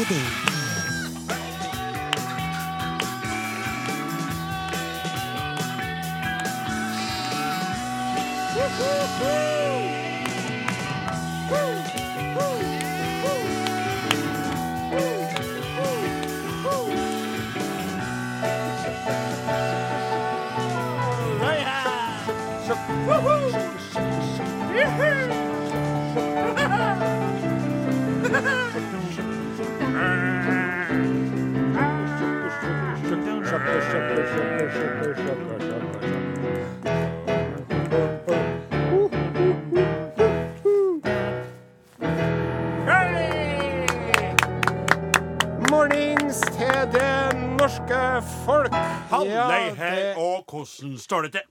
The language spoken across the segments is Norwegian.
Odin. Hvordan står det til?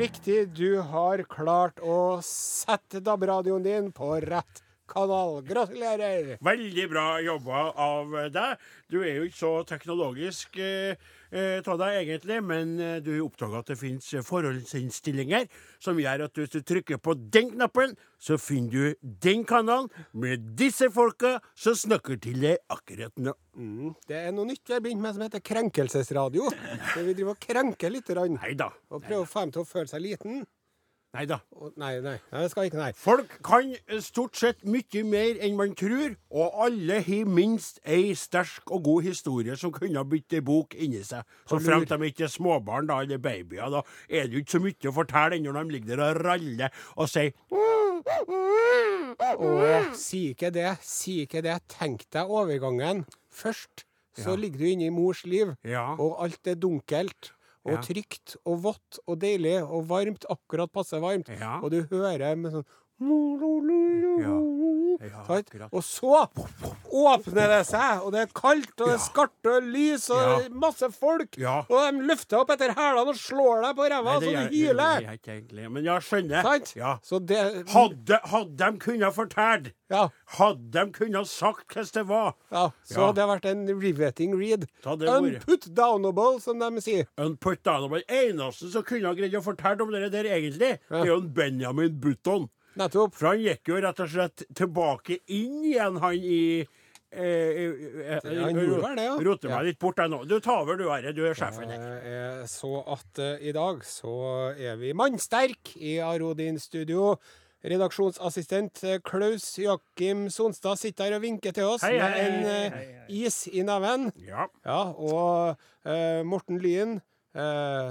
riktig. Du har klart å sette DAB-radioen din på rett kanal. Gratulerer. Veldig bra jobba av deg. Du er jo ikke så teknologisk eh, eh, av deg egentlig, men eh, du oppdaga at det fins forholdsinnstillinger som gjør at hvis du trykker på den knappen, så finner du den kanalen med disse folka som snakker til deg akkurat nå. Det er noe nytt vi har begynt med som heter krenkelsesradio. Der vi driver og krenker litt. Rann, Neida. Og prøver å få dem til å føle seg liten. Nei da. Nei, nei, det skal ikke, nei. Folk kan eh, stort sett mye mer enn man tror, og alle har minst ei sterk og god historie som kunne ei bok inni seg. Så fremt de ikke er småbarn da, eller babyer, da er det jo ikke så mye å fortelle når de ligger der og raller og sier Å, si ikke det. Si ikke det. Tenk deg overgangen. Først så ligger du inne i mors liv, Ja. og alt er dunkelt. Og Ja. trygt og vått og deilig og varmt, akkurat passe varmt. Ja. Og du hører med sånn Ja, Og så åpner det seg, og det er kaldt, og det er skarpt og lys, og Ja. masse folk. Ja. Og de løfter opp etter hælene og slår deg på ræva så du det hyler. egentlig. Men jeg skjønner. Det Hadde, hadde de kunnet fortelle, Ja. hadde de kunnet sagt hvordan det var Ja, så Ja. det har vært en riveting read. Hadde Unputdownable, som de sier. Unputdownable. eneste som kunne ha greid å fortelle om det der egentlig, det er jo en Benjamin Button. Nettopp. For han gikk jo rett og slett tilbake inn igjen, han i eh, eh, eh, Han gjorde vel det, ja. Roter meg Ja. litt bort, jeg nå. Du tar over, du, Are. Du er sjefen her. Så at uh, i dag så er vi mannsterk i Arodin studio. Redaksjonsassistent Klaus Joakim Sonstad sitter her og vinker til oss Hei, med hei, en hei, eh, is i neven. Ja. Ja, og uh, Morten Lyen.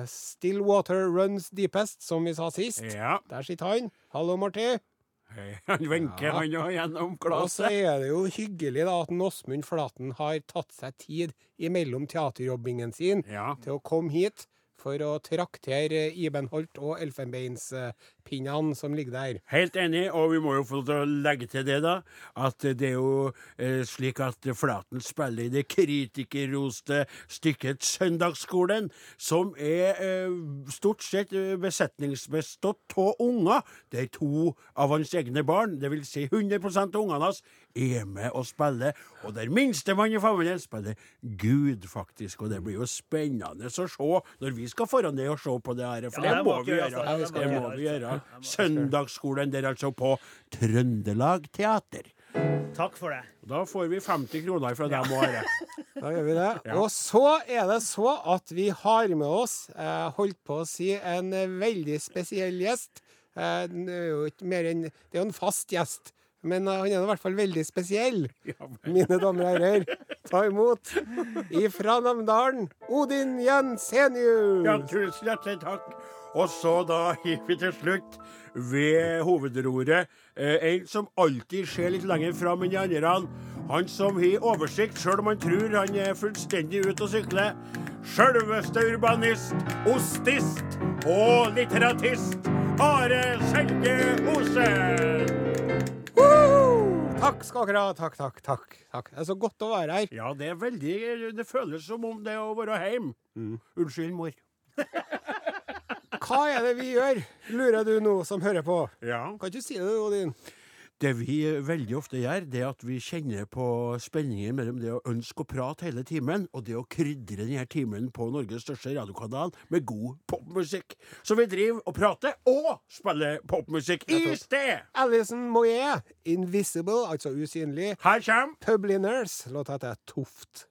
Still water runs deepest, som vi sa sist. ja. Der sitter han. Hallo, Marti. Hei. Han vinker, Ja. han òg, gjennom Og så er det jo hyggelig da at Åsmund Flaten har tatt seg tid imellom teaterjobbingen sin Ja. til å komme hit for å traktere Ibenholt og elfenbeinspinnene som ligger der. Helt enig, og vi må jo få legge til det, da, at det er jo eh, slik at Flaten spiller i det kritikerroste stykket Søndagsskolen, som er eh, stort sett eh, besetningsbestått av unger. Det er to av hans egne barn, vil si 100 av ungene hans, er med og spiller. Og der minstemann i familien spiller Gud, faktisk. Og det blir jo spennende å se når vi skal foran det og se på det her, for Ja, det det må vi gjøre. Det Det må vi gjøre. Søndagsskolen der altså på Trøndelag Teater. Takk for det. Da får vi 50 kroner fra dem og Are. Da gjør vi det. Ja. Og så er det så at vi har med oss, eh, holdt på å si, en veldig spesiell gjest. Eh, det er jo ikke mer enn Det er jo en fast gjest. Men eh, han er i hvert fall veldig spesiell. Mine damer og herrer, ta imot ifra Namdalen, Odin Jensenius. Ja, tusen hjertelig takk. Og så da gikk vi til slutt ved hovedroret eh, en som alltid ser litt lenger fram enn de andre. Han som har oversikt, sjøl om han tror han er fullstendig ute å sykle. Sjølveste urbanist, ostist og litteratist Are Selge Osen. Takk skal dere ha. Takk, takk, takk. takk. Det er så godt å være her. Ja, det er veldig Det føles som om det er å være hjemme. Unnskyld, mor. Hva er det vi gjør, lurer du nå som hører på? Ja. Kan ikke si det, Odin? Det vi veldig ofte gjør, det er at vi kjenner på spenningen mellom det å ønske å prate hele timen, og det å krydre denne timen på Norges største radiokanal med god popmusikk. Så vi driver og prater og spiller popmusikk i sted! Alison Moyet, 'Invisible', altså usynlig. Her kommer Publiners, låta heter Toft.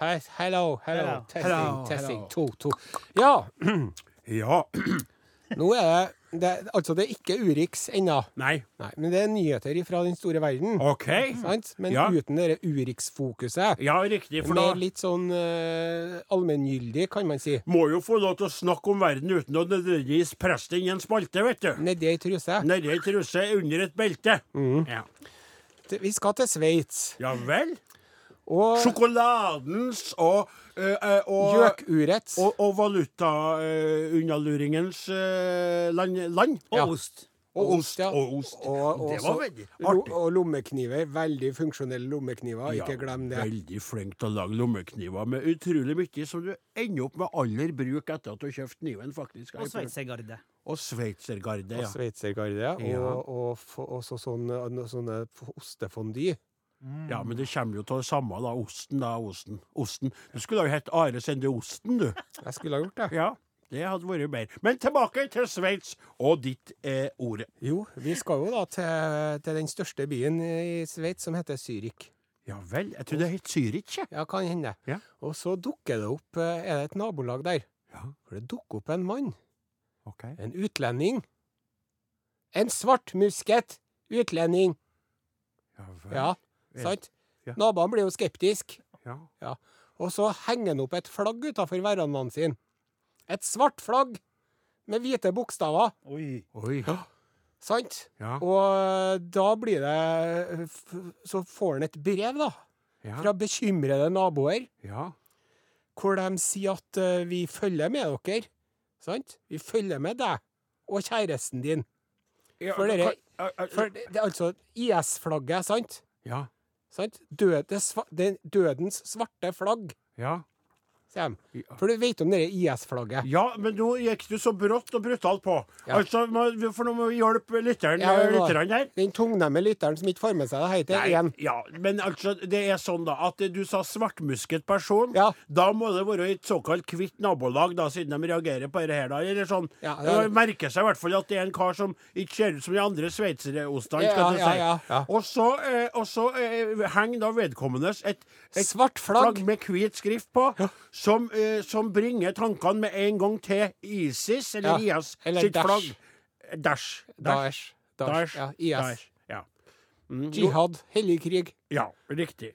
Hei, hello, hello, Hello. testing, Hello, testing, hello. to, to. Ja, Ja. nå er det, det Altså, det er ikke Urix ennå. Nei. Nei, men det er nyheter fra den store verden. OK. Sant? Men Ja. uten det Urix-fokuset. Ja, riktig, for da Mer litt sånn uh, allmenngyldig, kan man si. må jo få lov til å snakke om verden uten å nødvendigvis presse den i en spalte, vet du. Nedi ei truse. Nedi ei truse under et belte. Mm. Ja. Vi skal til Sveits. ja vel. Og Sjokoladens og, eh, eh, og gjøkurets. Og, og valutaunnaluringens land, land. Og Ja. ost. Og ost. ja. Og ost. Og, og, det var veldig artig. og lommekniver. Veldig funksjonelle lommekniver. Ikke glem det. Veldig flink til å lage lommekniver med utrolig mye som du ender opp med aller bruk etter at du har kjøpt kniven, faktisk. Og sveitsergarde. Og sveitsergarde, Og ja. sveitsergarde. Ja. Ja. Og, og, og så sånne, sånne ostefondy. Ja, men det kommer jo til det samme, da. Osten, da. Osten. Osten. Du skulle ha hett Are Sende Osten, du. Jeg skulle ha gjort det. Ja, det hadde vært bedre. Men tilbake til Sveits og ditt eh, ord. Jo, vi skal jo da til, til den største byen i Sveits, som heter Zürich. Ja vel. Jeg trodde det het Zürich. jeg. Ja, kan hende. Ja. Og så dukker det opp eh, Er det et nabolag der? Ja, Hvor det dukker opp en mann. OK. En utlending. En svartmusket utlending. Ja vel. Ja. Sant? Ja. Naboene blir jo skeptiske. Ja. Og så henger han opp et flagg utafor verandaen sin. Et svart flagg med hvite bokstaver. Oi. Oi. Sant? Ja. Og da blir det Så får han et brev, da. Ja. Fra bekymrede naboer, ja. hvor de sier at uh, vi følger med dere. Sant? Vi følger med deg og kjæresten din. ja For dere- eh, eh, For det, det er altså IS-flagget, sant? Ja. Sant? Døde, dødens svarte flagg, Ja. Sier de. For du vet om det IS-flagget? Ja, men nå gikk du så brått og brutalt på. Ja. Altså, For nå må vi hjelpe lytteren, Ja, var- lytteren her. Den tungnemme lytteren som ikke får med seg det, heter én. ja, men altså, det er sånn da, at du sa svartmusket person. Ja. Da må det være et såkalt kvitt nabolag, da, siden de reagerer på det her. da, eller sånn. Ja, det er- merker seg i hvert fall at det er en kar som ikke ser ut som de andre sveitserostene. Skal du ja, si. ja, ja. Og så, eh, og så eh, henger da vedkommendes et, et Svart flagg. flagg med hvit skrift på, som, uh, som bringer tankene med en gang til ISIS, eller Ja, IS, eller sitt Dash. flagg. Daesh. Daesh. Daesh. Ja, IS. Daesh. Ja. Mm, Jihad. Hellig krig. Ja, riktig.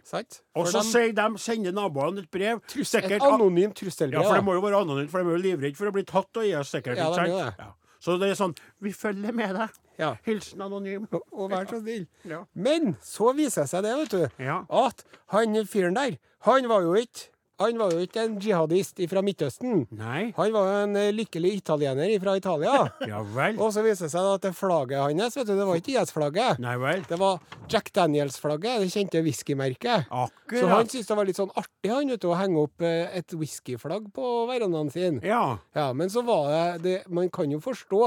Og så sier de, sender naboene et brev. et sikkert- anonymt trusselbrev. Ja, for det må jo være anonymt, for de er jo livredde for å bli tatt av IS, sikkert. Ja, det. Ja. Så det er sånn Vi følger med deg. Ja. Hilsen anonym. Og- Og vær så snill. Ja. Men så viser det seg det, vet du, Ja. at han fyren der, han var jo ikke han var jo ikke en jihadist fra Midtøsten. Nei. Han var jo en eh, lykkelig italiener fra Italia. Ja vel. Og så viser det seg at det flagget hans, vet du, det var ikke IS-flagget. Nei vel. Det var Jack Daniels-flagget, det kjente whiskymerket. Så han syntes det var litt sånn artig han vet du, å henge opp eh, et whiskyflagg på verandaen sin. Ja. Ja, Men så var det, det Man kan jo forstå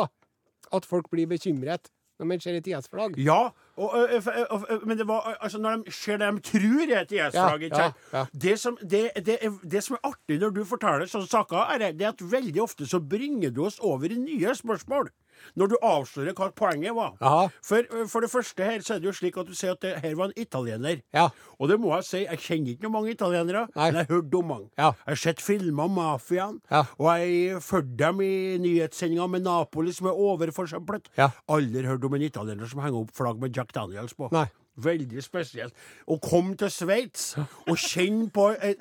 at folk blir bekymret når man ser et IS-flagg. Ja, og, og, og, men det var altså når de ser det de tror er et IS-flagg. Ja, ja. Det, som, det, det, er, det som er artig når du forteller sånne saker, er det at veldig ofte så bringer du oss over i nye spørsmål. Når du avslører hva poenget var. For, for det første her så er det jo slik at du sier at det her var en italiener. Ja. Og det må jeg si, jeg kjenner ikke noe mange italienere, Nei. men jeg har hørt om mange. Ja. Jeg har sett filmer om mafiaen, Ja. og jeg fulgte dem i nyhetssendinga med Napoli, som er overforsøplet. Ja. Aldri hørt om en italiener som henger opp flagg med Jack Daniels på. Nei. Veldig spesielt. Å komme til Sveits og kjenne på eh.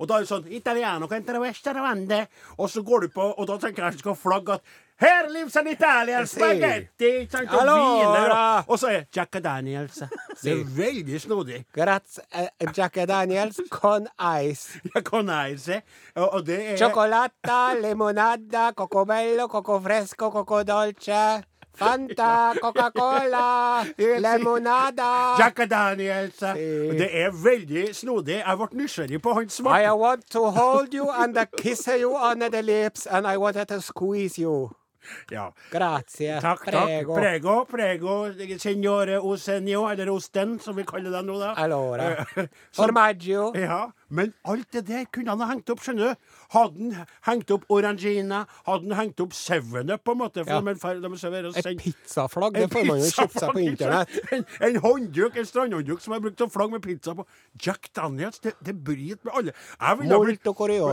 Og da er det sånn Italiano. Og så går du på Og da tenker jeg at jeg skal flagge at Her lives an Italian Si. spaghetti! Ikke sant? Og Allora. hviler, og, og så er Jack Daniels. Det er veldig snodig. Grazie, eh, Jack Daniels con ice. Jeg kan jeg si. Og, og det er Cioccolata, limonada, cocobello, coco fresco, coco dolce. Fanta, Coca-Cola, limonada. Jack Daniels. Si. Det er veldig snodig. Jeg ble nysgjerrig på han I smarte. want to hold you and kiss you on the lips, and I wanted to squeeze you. Ja. Grazie. Takk, takk. Prego. Prego, prego, signore Osenio, eller Osten, som vi kaller deg nå, da. Allora. Eh, Formaggio. Ja, men alt det der kunne han ha hengt opp, skjønner du. Hadde han hengt opp Orangina, hadde han hengt opp Seven Up, på en måte. Ja. Et pizzaflagg, det får man jo kjøpt seg på internett. En, en håndduk, en strandhåndduk som er brukt som flagg med pizza på. Jack Daniels, det, det bryter med alle. Jeg ville blitt-.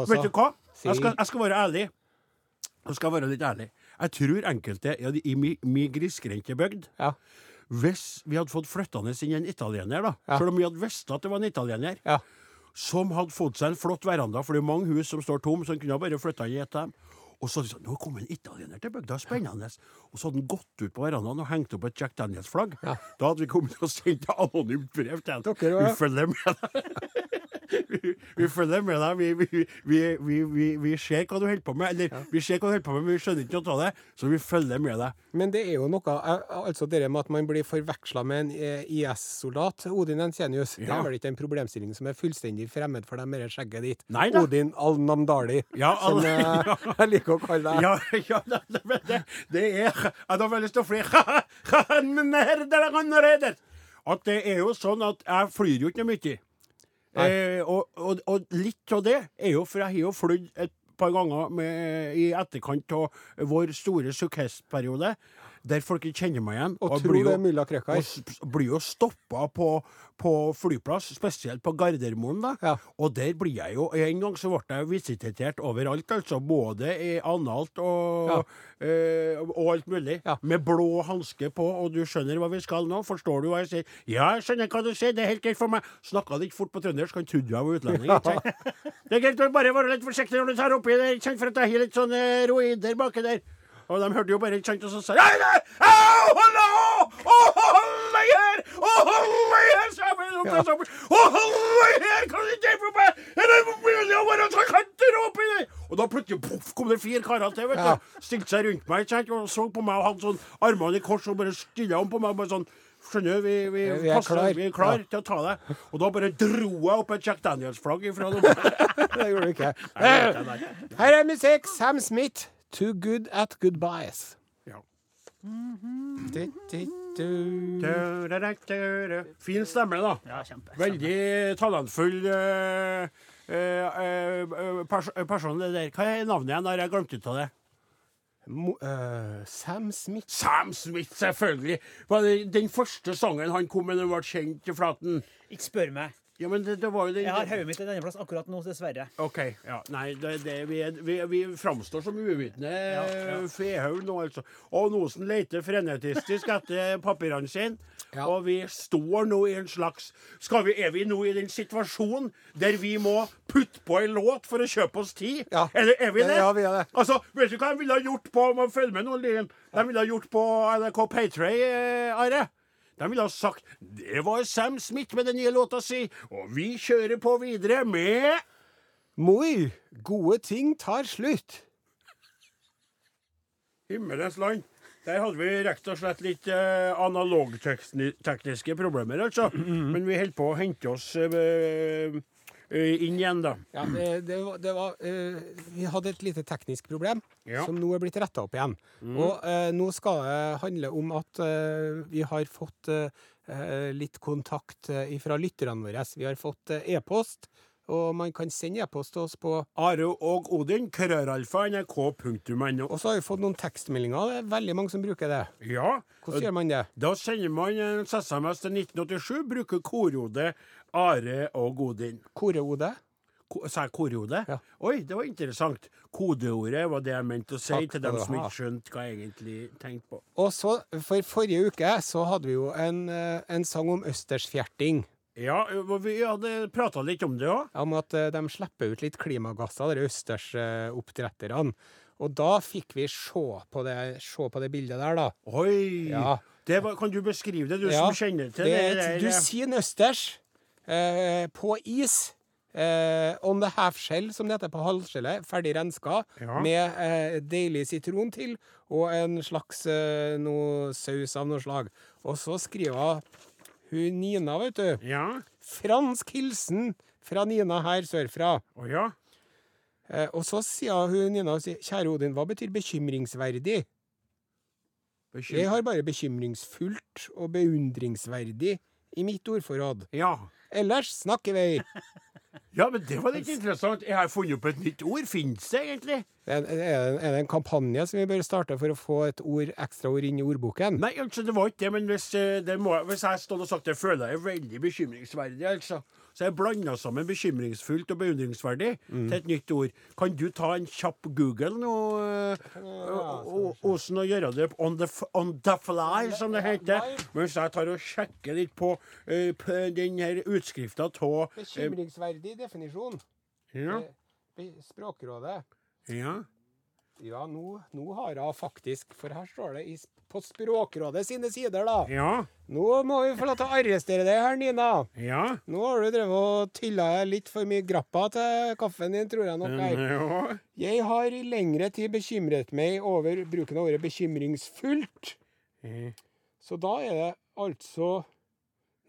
Vet du hva? Jeg skal, jeg skal være ærlig. Jeg skal være litt ærlig. Jeg tror enkelte ja, i mi, mi grisgrendte bygd Ja. Hvis vi hadde fått flyttende inn en italiener, da, Ja. selv om vi hadde visst at det var en italiener, ja. som hadde fått seg en flott veranda, for det er mange hus som står tom, så han kunne bare flytta inn i et av dem. Og så hadde de sagt nå kom en italiener til bygda, spennende. Og så hadde han gått ut på verandaen og hengt opp et Jack Daniels-flagg. Ja. Da hadde vi kommet og sendt anonymt brev til ham. Vi følger med deg. vi, følger med deg. Vi, vi, vi, vi, ser hva du holder på med. Eller vi ser hva du holder på med, men vi skjønner ikke noe av det. Så vi følger med deg. Men det er jo noe eh, Altså det med at man blir forveksla med en eh, IS-soldat, Odin Ensenius, det er vel ikke en problemstilling som er fullstendig fremmed for deg med det skjegget ditt? Nei da. Odin al-Namdali, Ja, som al- eh, jeg liker å kalle deg. Ja, ja det, det, er Jeg har veldig lyst til å fly At det er jo sånn at jeg flyr jo ikke mye. Eh, og, og, litt av det er jo for jeg har jo flydd et par ganger med, i etterkant av vår store sukkestperiode, der folk ikke kjenner meg igjen. Og og tror det er mulla Krekar. og blir jo stoppa på, på flyplass, spesielt på Gardermoen. da. Ja. Og der blir jeg jo En gang så ble jeg visitert overalt, altså. Både i analt og, eh, og alt mulig. Ja. Med blå hanske på, og du skjønner hva vi skal nå? Forstår du hva jeg sier? Ja, jeg skjønner hva du sier, det er helt greit for meg. Snakka litt fort på trøndersk, han trodde jeg var utlending. Ja. Det er greit å bare være litt forsiktig når du tar oppi der, kjenn for at jeg har litt sånne roider baki der. Og de hørte jo bare, ikke sant, og så sa jeg «Nei, nei, au, Hallo! Å, hold deg her! Hold deg her! sa jeg bare opp, opp, opp. Å, hold deg her! Hva det for meg? Det mulig å være så kanter oppi der? Og da plutselig poff, kom det fire karer til, vet du. Stilte seg rundt meg ikke sant, og så på meg og hadde sånn armene i kors og bare stilla om på meg. bare sånn, Skjønner du, vi, vi, Vi er passer, klar. vi er klar Ja. til å ta deg. Og da bare dro jeg opp et Jack Daniels-flagg ifra dem Det gjorde du ikke. Her er musikk. Sam Smith. Too good at goodbyes. Ja. Du, du, du. Fin stemme, da. Ja, kjempe. Veldig talentfull uh, uh, eh, pers person. Det der. Hva er navnet igjen? Har jeg glemt ut av det? Mo, uh, Sam Smith. Sam Smith, selvfølgelig. Var det den første sangen han kom med da han ble kjent i Flaten? Ikke spør meg. Ja, men det, det var jo det, Jeg har hodet mitt i denne plass akkurat nå, dessverre. OK. ja, Nei, det, det, vi, er, vi, vi framstår som uvitende Ja, ja. fehaug nå, altså. Og Nosen leter frenetistisk etter papirene sine. Ja. Og vi står nå i en slags skal vi, Er vi nå i den situasjonen der vi må putte på en låt for å kjøpe oss tid? Ja. Eller er vi det? Ja, vi er det. Altså, Vet du hva de ville ha gjort på må følge med nå, Lien. De ville ha gjort på NRK Paytray, eh, Are. De ville ha sagt Det var Sam Smith med den nye låta si, og vi kjører på videre med Moi, gode ting tar slutt. Himmelens land. Der hadde vi rett og slett litt eh, analogtekniske problemer, altså. Men vi holder på å hente oss eh, inn igjen, da. Ja, det, det, var- det var eh, Vi hadde et lite teknisk problem Ja. som nå er blitt retta opp igjen. Og eh, nå skal det handle om at eh, vi har fått eh, eh, litt kontakt eh, fra lytterne våre. Vi har fått eh, e-post, og man kan sende e-post til oss på Are og Odin, krøralfa, nrk.no. Og så har vi fått noen tekstmeldinger. Det er veldig mange som bruker det. Ja. Hvordan gjør man det? Da sender man en SMS til 1987, bruker kodeordet Are og Odin. Koreode? Ko sa jeg kodeordet? Ja. Oi, det var interessant. Kodeordet var det jeg mente å si Takk til dem som ikke skjønte hva jeg egentlig tenkte på. Og så, for forrige uke, så hadde vi jo en, eh, en sang om østersfjerting. Ja, vi hadde prata litt om det òg. om at eh, de slipper ut litt klimagasser, de østersoppdretterne. Og da fikk vi se på det, se på det bildet der, da. Oi! Ja. Det var, kan du beskrive det, du Ja, som kjenner til Det det? er et dusin østers eh, på is. Eh, on the half shell, som det heter på halvskjellet. Ferdig renska. Ja. Med eh, deilig sitron til, og en slags eh, noe saus av noe slag. Og så skriver hun Nina, vet du. Ja? Fransk hilsen fra Nina her sørfra. Å ja? Eh, og så sier hun Nina, sier, kjære Odin, hva betyr bekymringsverdig? Bekym- Jeg har bare bekymringsfullt og beundringsverdig i mitt ordforråd. Ja. Ellers snakker vi. Ja, men det var litt interessant. Jeg har funnet opp et nytt ord. Fins det egentlig? Er er det en kampanje som vi bør starte for å få et ord, ekstra ord inn i ordboken? Nei, altså, det var ikke det, men hvis, eh, det må, hvis jeg stod og sagt det, føler jeg er veldig bekymringsverdig, altså. Så jeg blanda sammen bekymringsfullt og beundringsverdig til et nytt ord. Kan du ta en kjapp Google nå, eh, Osen, og gjøre det on the, on the fly, som det heter? Mens jeg tar og sjekker litt på, uh, på den her utskrifta av Bekymringsverdig definisjon. ja, Språkrådet. ja. Ja, nå, nå har jeg faktisk For her står det i, på Språkrådet sine sider, da. Ja. Nå må vi få lov til å arrestere deg her, Nina. Ja. Nå har du drevet og tylla litt for mye grappa til kaffen din, tror jeg nok. her. ja. Jeg har i lengre tid bekymret meg over bruken av ordet bekymringsfullt. Mm. Så da er det altså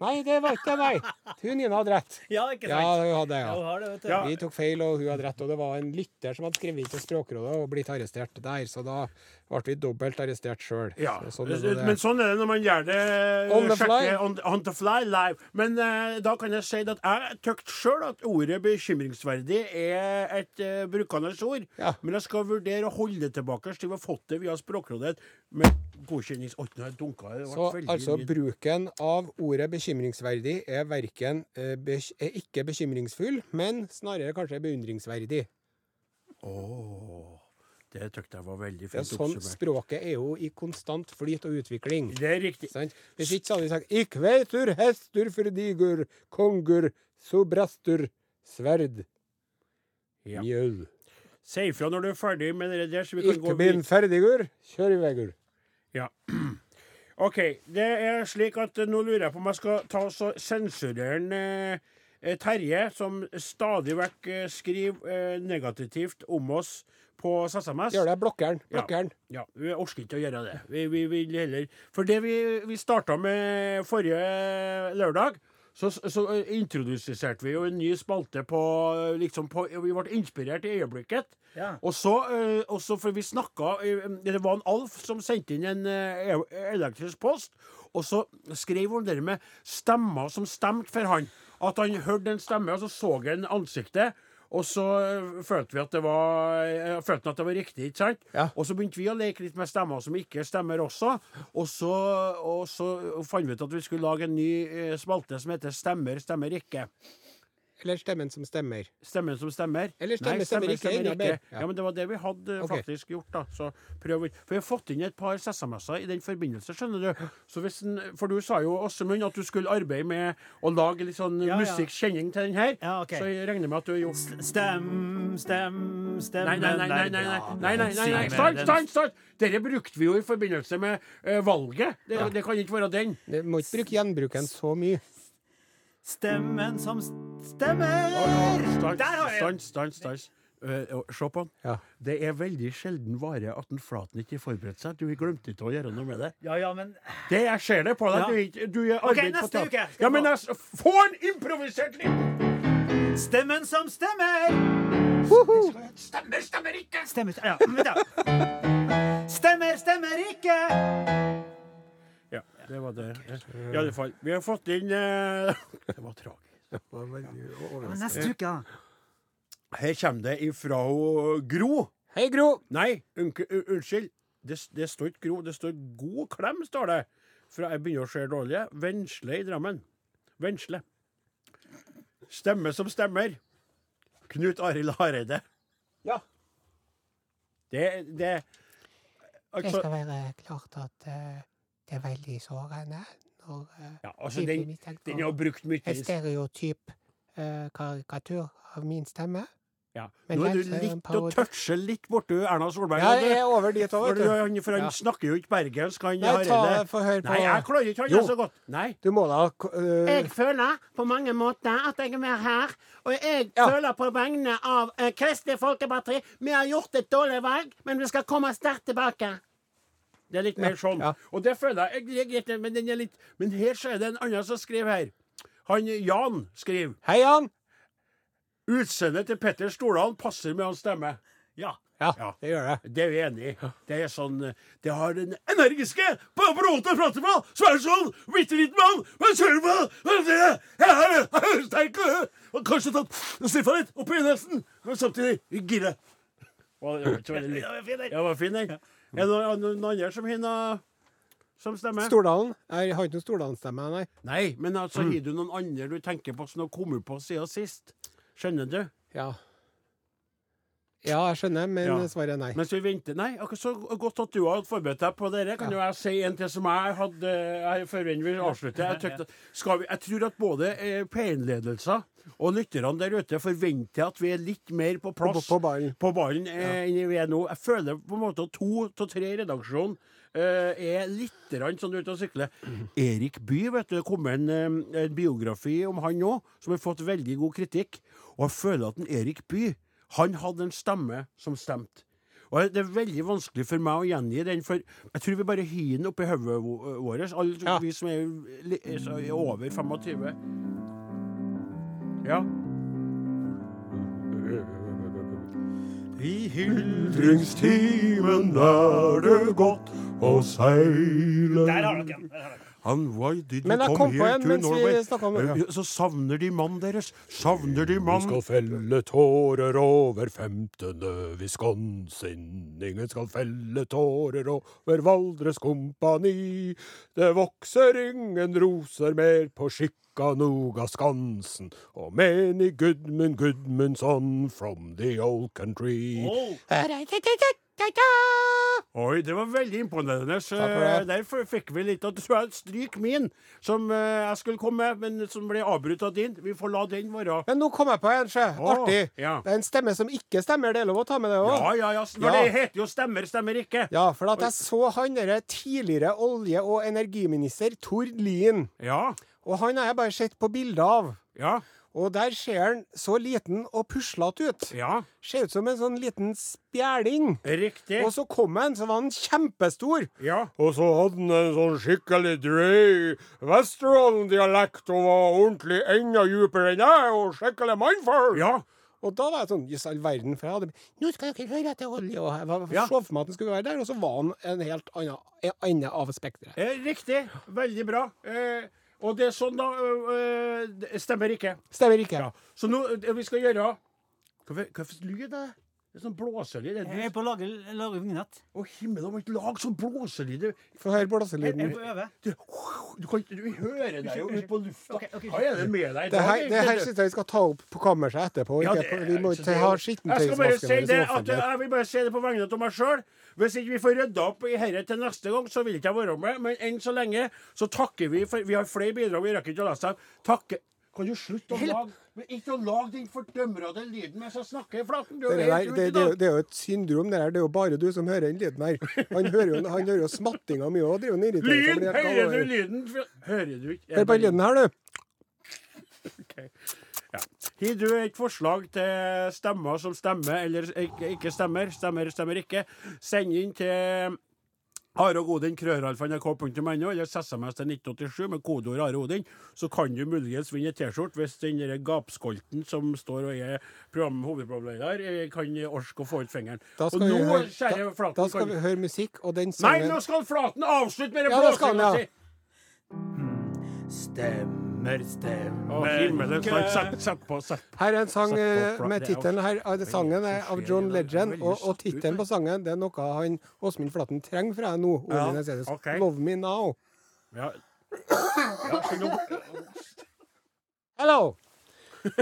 Nei, det var ikke det, nei. Hun Nina hadde rett. Ja, ikke Ja, hun hadde det, Ja, ja. hun har det, vet du. Ja. Vi tok feil, og hun hadde rett. Og det var en lytter som hadde skrevet til Språkrådet og blitt arrestert der, så da ble vi dobbelt arrestert sjøl. Ja, sånn er det. men sånn er det når man gjør det On the fly. On, on the fly live. Men uh, da kan jeg si at jeg tykte sjøl at ordet bekymringsverdig er et uh, brukende ord. Ja. Men jeg skal vurdere å holde det tilbake til vi har fått det via Språkrådet med godkjennings... Oi, nå har jeg dunka. Så altså lyd. bruken av ordet bekymringsverdig er verken eh, er ikke bekymringsfull, men snarere kanskje beundringsverdig. Åh, det tykte jeg var veldig fint sånn oppsummert. Språket er jo i konstant flyt og utvikling. Det er riktig. Sant? Hvis ikke så hadde vi sagt Ik vetur hestur fridigur kongur, sobrastur sverd, Ja. mjau. Si ifra når du er ferdig med det der, så vi kan Ikke gå bin videre. ferdigur, kjør i vegur. Ja. OK. Det er slik at eh, nå lurer jeg på om jeg skal ta og så sensurere en, eh, eh, Terje, som stadig vekk eh, skriver eh, negativt om oss på SMS. Gjør det, blokkeren. Ja. Blokkeren. Ja, Vi orker ikke å gjøre det. Vi, vi vil heller For det vi, vi starta med forrige lørdag, så, så introduserte vi jo en ny spalte på liksom på, Vi ble inspirert i øyeblikket. Ja. Og så, eh, og så for vi snakka Det var en Alf som sendte inn en eh, elektrisk post, og så skrev han det med stemmer som stemte for han. At han hørte en stemme, og så så han ansiktet. Og så eh, følte vi at det var, eh, følte at det var riktig. ikke sant? Ja. Og så begynte vi å leke litt med stemmer som ikke stemmer også. Og så, og så fant vi ut at vi skulle lage en ny eh, spalte som heter Stemmer, stemmer ikke eller Stemmen som stemmer? Stemmen som stemmer. Eller Stemme Nei, stemmer, stemmer, ikke. Stemmer ikke. Ja. ja. men det var det vi hadde okay. faktisk gjort, da. Så prøv For vi har fått inn et par SMS-er i den forbindelse, skjønner du. Hvis, for du sa jo, Åsemund, at du skulle arbeide med å lage litt sånn ja, musikkjenning til den her. Ja, okay. Så jeg regner med at du har gjort Stem, stem, stem Nei, nei, nei. nei, nei, nei, nei, nei, nei, Stans, stans, stans! Dette brukte vi jo i forbindelse med uh, valget. Det, det kan ikke være den. Du må ikke bruke gjenbruken så mye. Stemmen som stemmer! Stans, Der har jeg den! stans, stans, stans. Uh, Se på han. Ja. Det er veldig sjelden vare at en Flaten ikke forberedte seg. Du glemte ikke å gjøre noe med det. Ja, ja, men Det jeg ser det på deg. Ja. Du, du er okay, neste uke Ja, men få. jeg, få en improvisert liten Stemmen som stemmer! Stemmer, stemmer ikke! Stemmer Ja. Stemmer, stemmer ikke! Ja, det var det. I alle fall. Vi har fått inn uh... Det var tragisk. Neste uke, da. Her kommer det ifra Gro. Hei, Gro! Nei, unnskyld. Det, det står ikke Gro, det står God klem, står det. For jeg begynner å se dårlig. Vensle i Drammen. Vensle. Stemme som stemmer. Knut Arild Hareide. Ja. Det, det Det Altså, skal være klart at uh, det er veldig sårende når uh, ja, altså den, den er jo brukt mye. en stereotyp eh, karikatur av min stemme. Ja. Men Nå er du litt å touche litt borti Erna Solberg. Ja, jeg er over dit òg, vet du, for han Ja. snakker jo ikke bergensk, han Nei, ta, få høre på Nei, jeg klarer ikke han Jo. så godt. Nei. Du må da uh... Jeg føler på mange måter at jeg er mer her. Og jeg Ja. føler på vegne av uh, Kristelig Folkeparti Vi har gjort et dårlig valg, men vi skal komme sterkt tilbake. Det er litt mer sånn. ja. Og det føler jeg, jeg, jeg, jeg men, den er litt, men her så er det en annen som skriver her. Han Jan skriver Hei, Jan! Utseendet til Petter Stordalen passer med hans stemme. Ja. Ja, Ja. det gjør det. Det er vi enig i. Det er sånn Det har den energiske på på måten å prate på, som er sånn bitte liten mann, men kjører på er det er sterk og kanskje tatt sniffa litt oppi nesen, men samtidig gira. Det var fin den. Er det noen, noen andre som har noe som stemmer? Stordalen? Jeg har ikke noen Stordalen-stemme, nei. Nei, men altså, har du noen andre du tenker på som har kommet på siden sist? Skjønner du? Ja. Ja, jeg skjønner, men Ja. svaret er nei. Mens vi venter Nei, akkurat så godt at du har forberedt deg på dere. Kan jo jeg si en til som jeg hadde jeg, før vi avslutter. Jeg, skal vi, jeg tror at både eh, P1-ledelser og lytterne der ute forventer at vi er litt mer på På, plass på ballen. på ballen eh, enn vi er nå. Jeg føler på en måte at to av tre i redaksjonen eh, er litt grann sånn ute og sykle. Erik Bye, vet du, det kom en, eh, en biografi om han òg, som har fått veldig god kritikk. Og jeg føler at en Erik Bye, han hadde en stemme som stemte. Og Det er veldig vanskelig for meg å gjengi den, for jeg tror vi bare har den oppi hodet vå- vårt, alle Ja. vi som er, li- så- er over 25. Ja. I hildringstimen er det godt å seile Der har dere den. And why did Men you jeg come kom på here en to vi Norway? om det. Eh, Så savner de mannen deres. Savner de Vi mannen. skal felle tårer over femtende Wisconsin. Ingen skal felle tårer over Valdres Kompani. Det vokser ingen roser mer på Chickanuga Skansen. Og menig Gudmund Gudmundsson from the old country. Oh, Oi, det var veldig imponerende. Det. Derfor fikk vi litt av stryk min, som eh, jeg skulle komme med, men som ble avbrutt av din. Vi får la den være. Men nå kom jeg på en, sjø. Artig. ja. Det er en stemme som ikke stemmer. Det er lov å ta med det òg. Ja, ja, ja. For Ja. det heter jo 'stemmer, stemmer ikke'. Ja, for at jeg så han derre tidligere olje- og energiminister Tord Lien. Ja. Og han har jeg bare sett på bilder av. Ja. Og der ser han så liten og puslete ut. Ja. Ser ut som en sånn liten spjæling. Riktig. Og så kom han, så var han kjempestor. Ja. Og så hadde han en sånn skikkelig drøy Vesterålen-dialekt og var ordentlig enda dypere enn jeg, og skikkelig mannfolk. Ja. Og da var jeg sånn Jøss, all verden. For jeg hadde Nå skal dere høre etter olje. Og jeg var- Ja. så for meg at han skulle være der, og så var han en helt annen en ende av spekteret. Eh, riktig. Veldig bra. Eh, og det er sånn, da. øh, det stemmer ikke. Stemmer ikke? Ja. Så nå det vi skal gjøre for lyd er det? Det er sånn blåselyd. Jeg er på å lage, lage vignett. Å, himmel, må ikke lage sånn blåselyd. Få høre Jeg, jeg øve. Du, du, kan, du hører deg jo ut på lufta. Okay, okay. Hva er det med deg Det her, det her sitter jeg vi skal ta opp på kammerset etterpå. Ja, det på, vi må ikke ha Jeg skittentøysvasken si vår det i at offentlig. jeg vil bare si det på vegne av meg sjøl. Hvis ikke vi får rydda opp i dette til neste gang, så vil ikke jeg være med. Men enn så lenge så takker vi for Vi har flere bidrag, vi rekker ikke å lese dem. Takke Kan du slutte å lage men Ikke å lage den fordømrede lyden mens jeg snakker, Flaten. Du Det, det, det, det er jo et syndrom, det der. Det er jo bare du som hører den lyden her. Han hører jo, han hører jo smattinga mi òg. Lyd! Hører du lyden? Hører du ikke? Hør på lyden her, du. Har du et forslag til stemmer som stemmer, eller ikke, stemmer, stemmer, stemmer ikke, send inn til Are Odin, krøralfa.nrk.no, eller SMS til 1987 med kodeord Are Odin. Så kan du muligens vinne T-skjorte hvis den der gapskolten som står og er program, hovedprogramleder, eh, kan orke å få ut fingeren. Da Og skal, vi nå, høre, kjære da, Flaten, da skal kan- vi høre musikk, og den Nei, nå skal Flaten avslutte med det Ja, blåsinga ja. si! Stemmer, stemmer Å, himmelen, sett, sett på, sett på. Her er en sang på eh, med tittelen her. er Sangen er av John Legend, og, og tittelen på sangen det er noe han Åsmund Flaten trenger fra deg nå. Ja, okay. Love me now. Ja. Ja, Hello!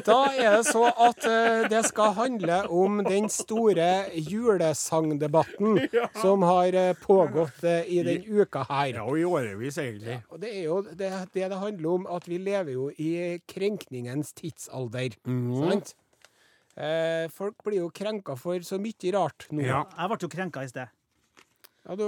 Da er det så at uh, det skal handle om den store julesangdebatten som har uh, pågått uh, i den uka her. ja, og i årevis, egentlig. Og det er jo det, det det handler om, at vi lever jo i krenkningens tidsalder. Mhm. Sant? Eh, folk blir jo krenka for så mye rart nå. Ja. Jeg ble jo krenka i sted. Ja, du,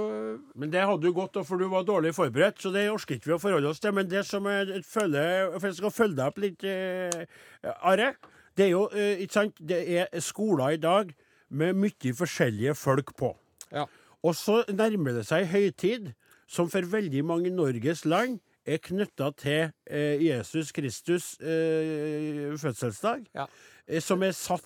Men det hadde du godt, for du var dårlig forberedt, så det orker ikke vi å forholde oss til. Men det som jeg føler for jeg skal følge deg opp litt, eh, Are, det er jo eh, ikke sant, det er skoler i dag med mye forskjellige folk på. ja. Og så nærmer det seg høytid som for veldig mange i Norges land er knytta til eh, Jesus Kristus eh, fødselsdag. Ja. eh, Som er satt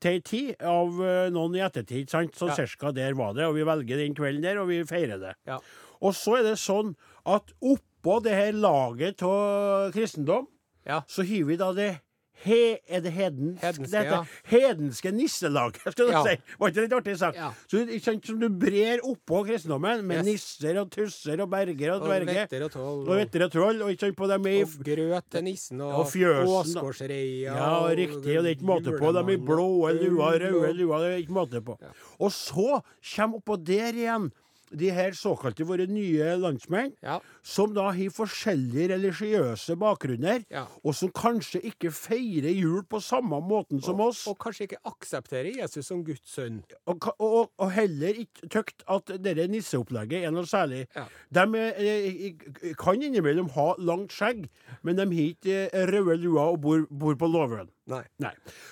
til ei tid av eh, noen i ettertid. sant? Så Ja. cirka der var det. Og vi velger den kvelden der, og vi feirer det. Ja. Og så er det sånn at oppå det her laget av kristendom, Ja. så hiver vi da det He, er det hedensk? Hedenske, det heter? ja. Hedenske nisselaget, skal du Ja. si. Var ikke det litt artig sagt? Ja. Så som du brer oppå kristendommen, med Yes. nisser og tusser og berger og Og vetter og toll. Og vetter og troll. Og ikke på dem i Og grøt til nissen og, Og. Åsgårdsreia. Ja, riktig, og det er ikke måte på. De i blå luer, røde luer, det er ikke måte på. Og så kommer oppå der igjen de her såkalte våre nye landsmenn, Ja. som da har forskjellige religiøse bakgrunner, Ja. og som kanskje ikke feirer jul på samme måten som oss. Og kanskje ikke aksepterer Jesus som Guds sønn. Og, og, og heller ikke tykt at dette nisseopplegget er noe særlig. Ja. De eh, eh, kan innimellom ha langt skjegg, men de har ikke eh, røde lua og bor, bor på låven. Nei. Nei.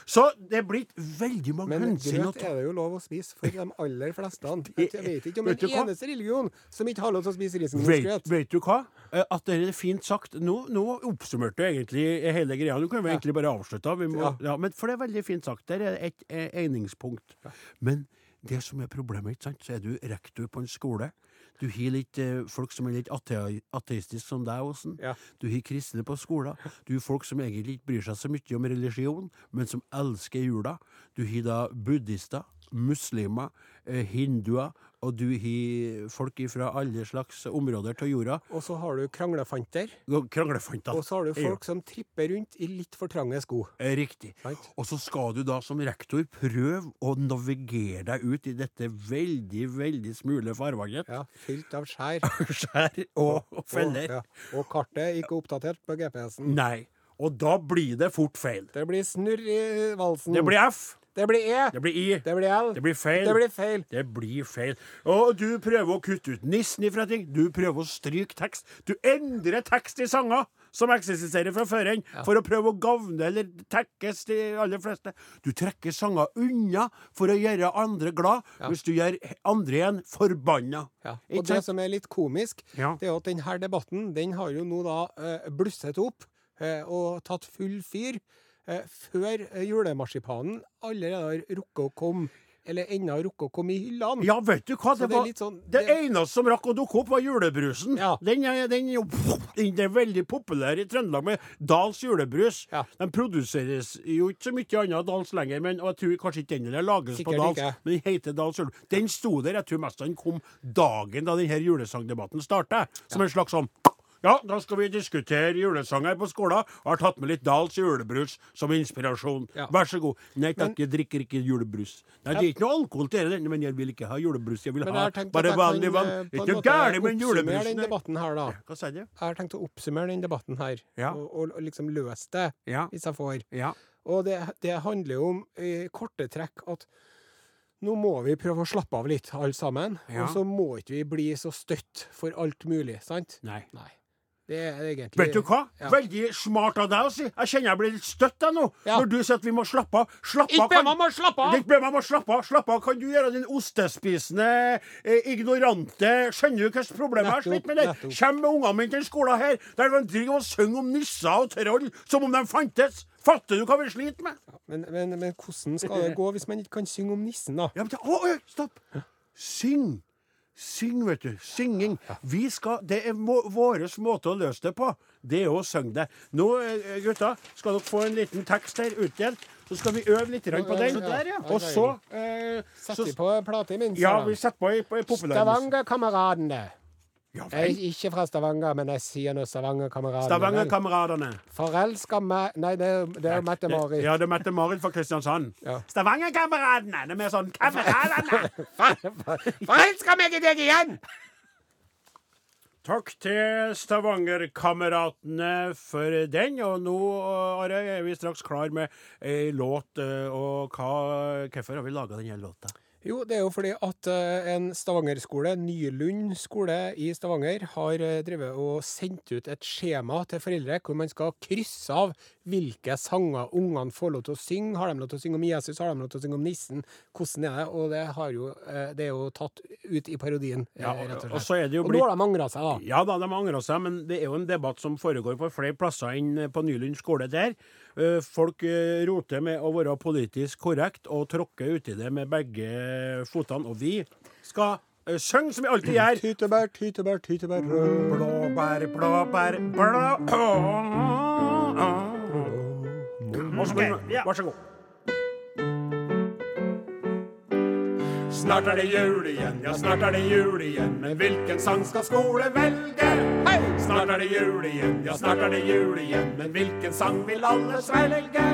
Så det er blitt veldig mange Men hensyn å grøt er det jo lov å spise for de aller fleste. Jeg vet ikke om Vet en hva? eneste religion som ikke har lov til å spise Vet, risengrynsgrøt. vet du hva? Eh, At det er fint sagt. Nå, nå oppsummerte du egentlig hele greia. Du kan vi egentlig bare avslutte. Må, Ja. ja. men for det er veldig fint sagt. Der er et eh, egningspunkt. Men det som er problemet, ikke sant, så er du rektor på en skole. Du har litt eh, folk som er litt ate ateistiske som deg, Åsen. Ja. Du har kristne på skolen. Du har folk som egentlig ikke bryr seg så mye om religion, men som elsker jula. Du har da buddhister, muslimer, eh, hinduer, og du har folk fra alle slags områder av jorda. Og så har du kranglefanter. Kranglefanter. Og så har du folk som tripper rundt i litt for trange sko. Eh, Riktig. Right. Og så skal du da som rektor prøve å navigere deg ut i dette veldig, veldig smule farvannet. Ja, fylt av skjær. Skjær og, og feller. Og, ja. og kartet ikke oppdatert på GPS-en. Nei. Og da blir det fort feil. Det blir snurr i valsen. Det blir F. Det blir E. Det blir I. Det blir L. Det blir feil. Det blir feil. Det blir feil. Og du prøver å kutte ut nissen ifra ting. Du prøver å stryke tekst. Du endrer tekst i sanger som eksisterer fra før enn, for å prøve å gavne eller tekkes de aller fleste. Du trekker sanger unna for å gjøre andre glad, hvis du gjør andre igjen forbanna. Ja. Og det som er litt komisk, Ja. det er at denne debatten den har jo nå da eh, blusset opp eh, og tatt full fyr før eh, julemarsipanen allerede har rukket å komme, eller ennå rukket å komme i hyllene. Ja, vet du hva? Det, var, sånn- det det- eneste som rakk å dukke opp, var julebrusen. Ja. Den, den, den er veldig populær i Trøndelag med Dals julebrus. Ja. Den produseres jo ikke så mye annet av Dals lenger, men og jeg tror kanskje ikke den lages lages på Sikkert Dals. ikke. Men den heter Dals julebrus. Den sto der, jeg tror mest den kom dagen da denne julesangdebatten starta. Som en slags sånn ja, da skal vi diskutere julesanger på skolen, og har tatt med litt Dals julebrus som inspirasjon. Ja. Vær så god. Nei takk, jeg drikker ikke julebrus. Nei, det er ikke noe alkohol til det, men jeg vil ikke ha julebrus. Jeg vil Men jeg ha bare vanlig vann. eh, Det er en ikke gærent med julebrusen. den debatten her, da. Hva sier du? Jeg har tenkt å oppsummere den debatten her, Ja. og, og liksom løse det, Ja. hvis jeg får. Ja. Og det, det handler jo om i korte trekk at nå må vi prøve å slappe av litt, alle sammen. Ja. Og så må ikke vi bli så støtt for alt mulig, sant? Nei. Nei. Det er egentlig Vet du hva? Ja. Veldig smart av deg å si. Jeg kjenner jeg blir litt støtt jeg nå. Ja. Når du sier at vi må slappe av. Slapp av. Ikke be meg om å slappe av! Ikke be meg om å slappe av. Slapp av. Kan du gjøre din ostespisende, eh, ignorante Skjønner du hvilket problem jeg har slitt med? det? Kjem med ungene mine til skolen her, der de driver og synger om nisser og troll som om de fantes. Fatter du hva vi sliter med? Men, men, men hvordan skal det gå hvis man ikke kan synge om nissen, da? Ja, men, å, å, stopp! Syng! Syng, vet du. Synging. Vi skal, det er må, vår måte å løse det på. Det er å synge det. Nå, eh, gutta, skal dere få en liten tekst her utdelt. Så skal vi øve litt på den. Ja. Og så, eh, Setter vi på plate imens? Ja, vi setter på ei populærmusikk. Ja, Jeg er ikke fra Stavanger, men jeg sier nå Stavangerkameradene. vel? Stavangerkameradene. Forelska meg Nei, det er, det er Mette-Marit. Ja, det er Mette-Marit fra Kristiansand. Ja. Stavangerkameradene. Det er mer sånn Kameradene. Forelska meg i deg igjen! Takk til Stavanger-kameratene for den. Og nå Are, er vi straks klar med ei låt. eh, Og hva, hvorfor har vi laga denne låta? Jo, det er jo fordi at eh, en Stavanger-skole, Nylund skole i Stavanger, har eh, drevet og sendt ut et skjema til foreldre hvor man skal krysse av hvilke sanger ungene får lov til å synge. Har de lov til å synge om Jesus? Har de lov til å synge om nissen? Hvordan er det? Og det, har jo, eh, det er jo tatt ut i parodien, ja, og, rett og og så er det jo Og nå har de angra seg, da. Ja da, de angrer seg, men det er jo en debatt som foregår på flere plasser enn på Nylund skole der. Eh, folk eh, roter med å være politisk korrekt og tråkker uti det med begge fotene. Og vi skal eh, synge som vi alltid gjør. Tyttebær, tyttebær, tyttebær rød. Blåbær, blåbær, blå... Vær så god. Snart er det jul igjen, ja, snart er det jul igjen. Men hvilken sang skal skolen velge? Hei! Snart er det jul igjen, ja, snart er det jul igjen. Men hvilken sang vil alle svelge?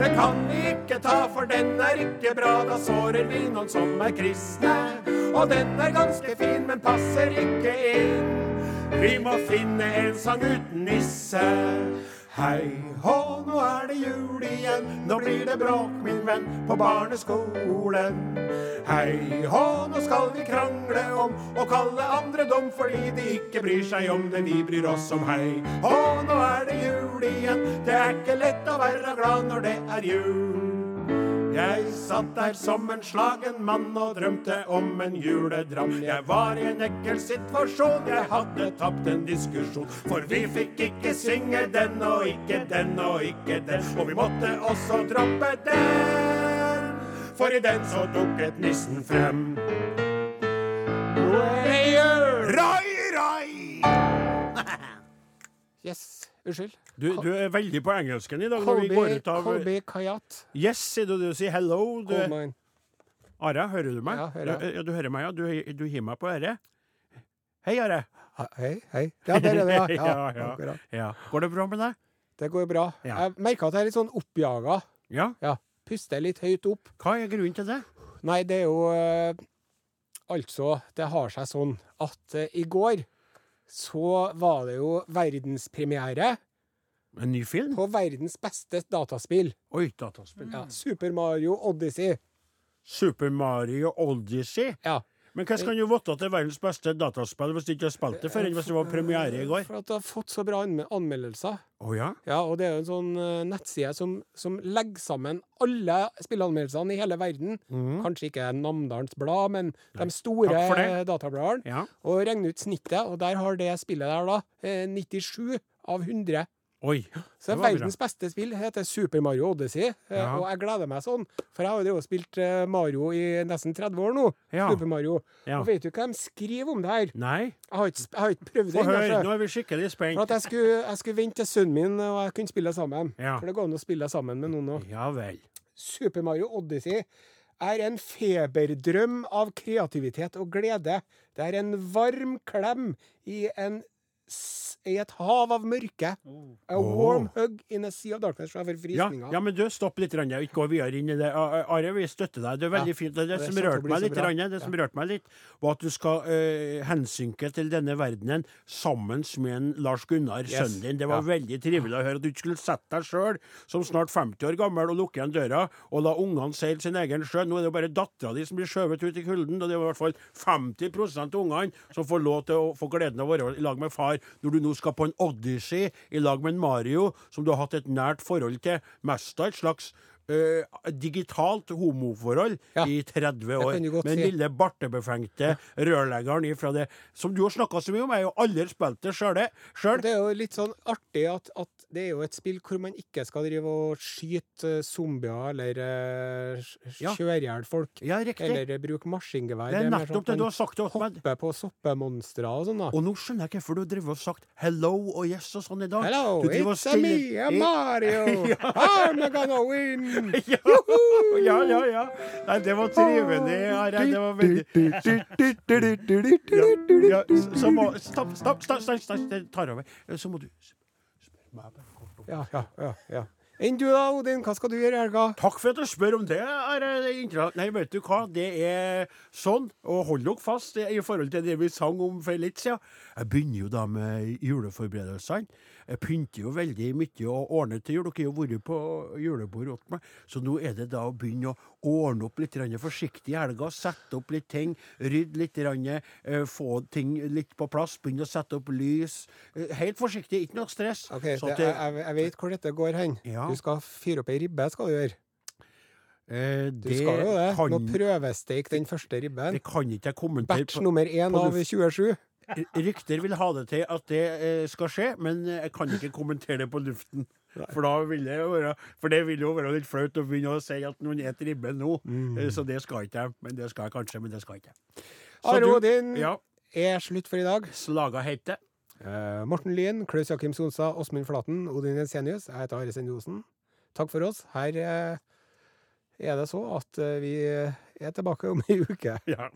Det kan vi ikke ta, for den er ikke bra. Da sårer vi noen som er kristne. Og den er ganske fin, men passer ikke inn. Vi må finne en sang uten nisse. Hei hå, nå er det jul igjen. Nå blir det bråk, min venn, på barneskolen. Hei hå, nå skal vi krangle om å kalle andre dum fordi de ikke bryr seg om det vi bryr oss om. Hei hå, nå er det jul igjen. Det er ikke lett å være glad når det er jul. Jeg satt der som en slagen mann og drømte om en juledram. Jeg var i en ekkel situasjon, jeg hadde tapt en diskusjon. For vi fikk ikke synge den og ikke den og ikke den. Og vi måtte også droppe den, for i den så dukket nissen frem. Rai, rai! Yes. Unnskyld. Du, du er veldig på engelsken i dag når vi går ut av Colby Kayat. Yes, sier du. Du sier hello. Du. Are, hører du meg? Ja, hører jeg. Ja, du hører meg, ja. Du, du gir meg på øret. Hei, Are. Hei, hei. Ja, der er det, ja. ja, Ja, ja. Ja. Går det bra med deg? Det går bra. Jeg merker at jeg er litt sånn oppjaga. Ja. Ja. Puster litt høyt opp. Hva er grunnen til det? Nei, det er jo eh, Altså, det har seg sånn at eh, i går så var det jo verdenspremiere En ny film? på verdens beste dataspill. Oi, dataspill. Ja, Super Mario Odyssey. Super Mario Odyssey. Ja. Men hvordan kan du vite at det er verdens beste dataspill hvis du ikke har spilt det før, enn hvis det var premiere i går? For at det har fått så bra anmeldelser. Oh, ja? Ja, og det er jo en sånn eh, nettside som, som legger sammen alle spilleanmeldelsene i hele verden. Mm. Kanskje ikke Namdalens Blad, men de store databladene. Ja. Og regner ut snittet, og der har det spillet der, da, eh, 97 av 100. Oi. Så verdens beste spill heter Super Mario Odyssey, Ja. og jeg gleder meg sånn. For jeg har jo spilt eh, Mario i nesten 30 år nå. Ja. Super Mario. Ja. Og vet du hva de skriver om det her? Nei, Jeg har ikke, jeg har ikke prøvd det ennå. Nå er vi skikkelig spent. For at jeg skulle, jeg skulle vente til sønnen min og jeg kunne spille sammen. Ja. For det går an å spille sammen med noen òg. Ja vel. Super Mario Odyssey er en feberdrøm av kreativitet og glede. Det er en varm klem i en i et hav av mørke. A warm hug in a sea of darkness. Jeg får Ja, ja, men du, stopp litt. Rand, Ikke gå videre inn i det. Are, vi støtter deg. Det er veldig Ja, fint. Det, det det som rørte meg litt, rann, det som rørte meg litt, var at du skal eh, hensynke til denne verdenen sammen med en Lars Gunnar, Yes. sønnen din. Det var veldig trivelig å høre at du ikke skulle sette deg sjøl som snart 50 år gammel og lukke igjen døra og la ungene seile sin egen sjø. Nå er det jo bare dattera di som blir skjøvet ut i kulden, og det er i hvert fall 50 av ungene som får lov til å få gleden av å være i lag med far når du nå skal på en Odyssey i lag med en Mario, som du har hatt et nært forhold til, mest av et slags eh, digitalt homoforhold Ja, i 30 år. Med den lille bartebefengte rørleggeren ifra det som du har snakka så mye om. Jeg har jo aldri spilt det sjøl. Det er jo litt sånn artig at, at det er jo et spill hvor man ikke skal drive og skyte eh, zombier eller uh, kjøre i hjel folk. Ja. Eller bruke maskingevær. det er nettopp sånn det du har sagt til oss. Hoppe på soppemonstre og sånn, da. og nå skjønner jeg hvorfor du drevet og sagt 'hello' og 'yes' og sånn i dag. Hello, it's a me, a Mario! I'm gonna win! Ja, ja, ja. ja. Nei, det var trivelig. Det var veldig ja, ja, så må, Stopp, stopp, stopp, stopp, stopp, det tar over. Så må du spørre meg bare kort om Ja, ja, ja. ja. Enn du da, Odin? Hva skal du gjøre i helga? Takk for at du spør om det. Nei, vet du hva, det er sånn, og hold dere fast i forhold til det vi sang om for litt siden. Jeg begynner jo da med juleforberedelsene. Jeg pynter jo veldig mye og ordner til jul. Dere har jo vært på julebord hos meg, så nå er det da å begynne å ordne opp litt forsiktig i helga. Sette opp litt ting, rydde litt, eh, få ting litt på plass. Begynne å sette opp lys. Eh, Helt forsiktig, ikke noe stress. Ok, Så det, jeg, jeg vet hvor dette går hen. Ja. Du skal fyre opp ei ribbe, skal du gjøre. Eh, Du skal jo det. kan- Nå prøvesteik den første ribben. Det kan ikke jeg kommentere Batch nummer én av luft. 27. Rykter vil ha det til at det eh, skal skje, men eh, jeg kan ikke kommentere det på luften. For, da vil det, være, for det vil jo være litt flaut å begynne å si at noen spiser ribbe nå. Mm. Så det skal ikke jeg. Men det skal jeg kanskje, men det skal ikke. jeg. Aro din Ja. er slutt for i dag. Slaga heter Eh, Morten Lyen, Klaus Jakim Sonsa, Åsmund Flaten, Odin Jensenius. Jeg heter Are Sende Osen. Takk for oss. Her eh, er det så at eh, vi er tilbake om ei uke. Ja.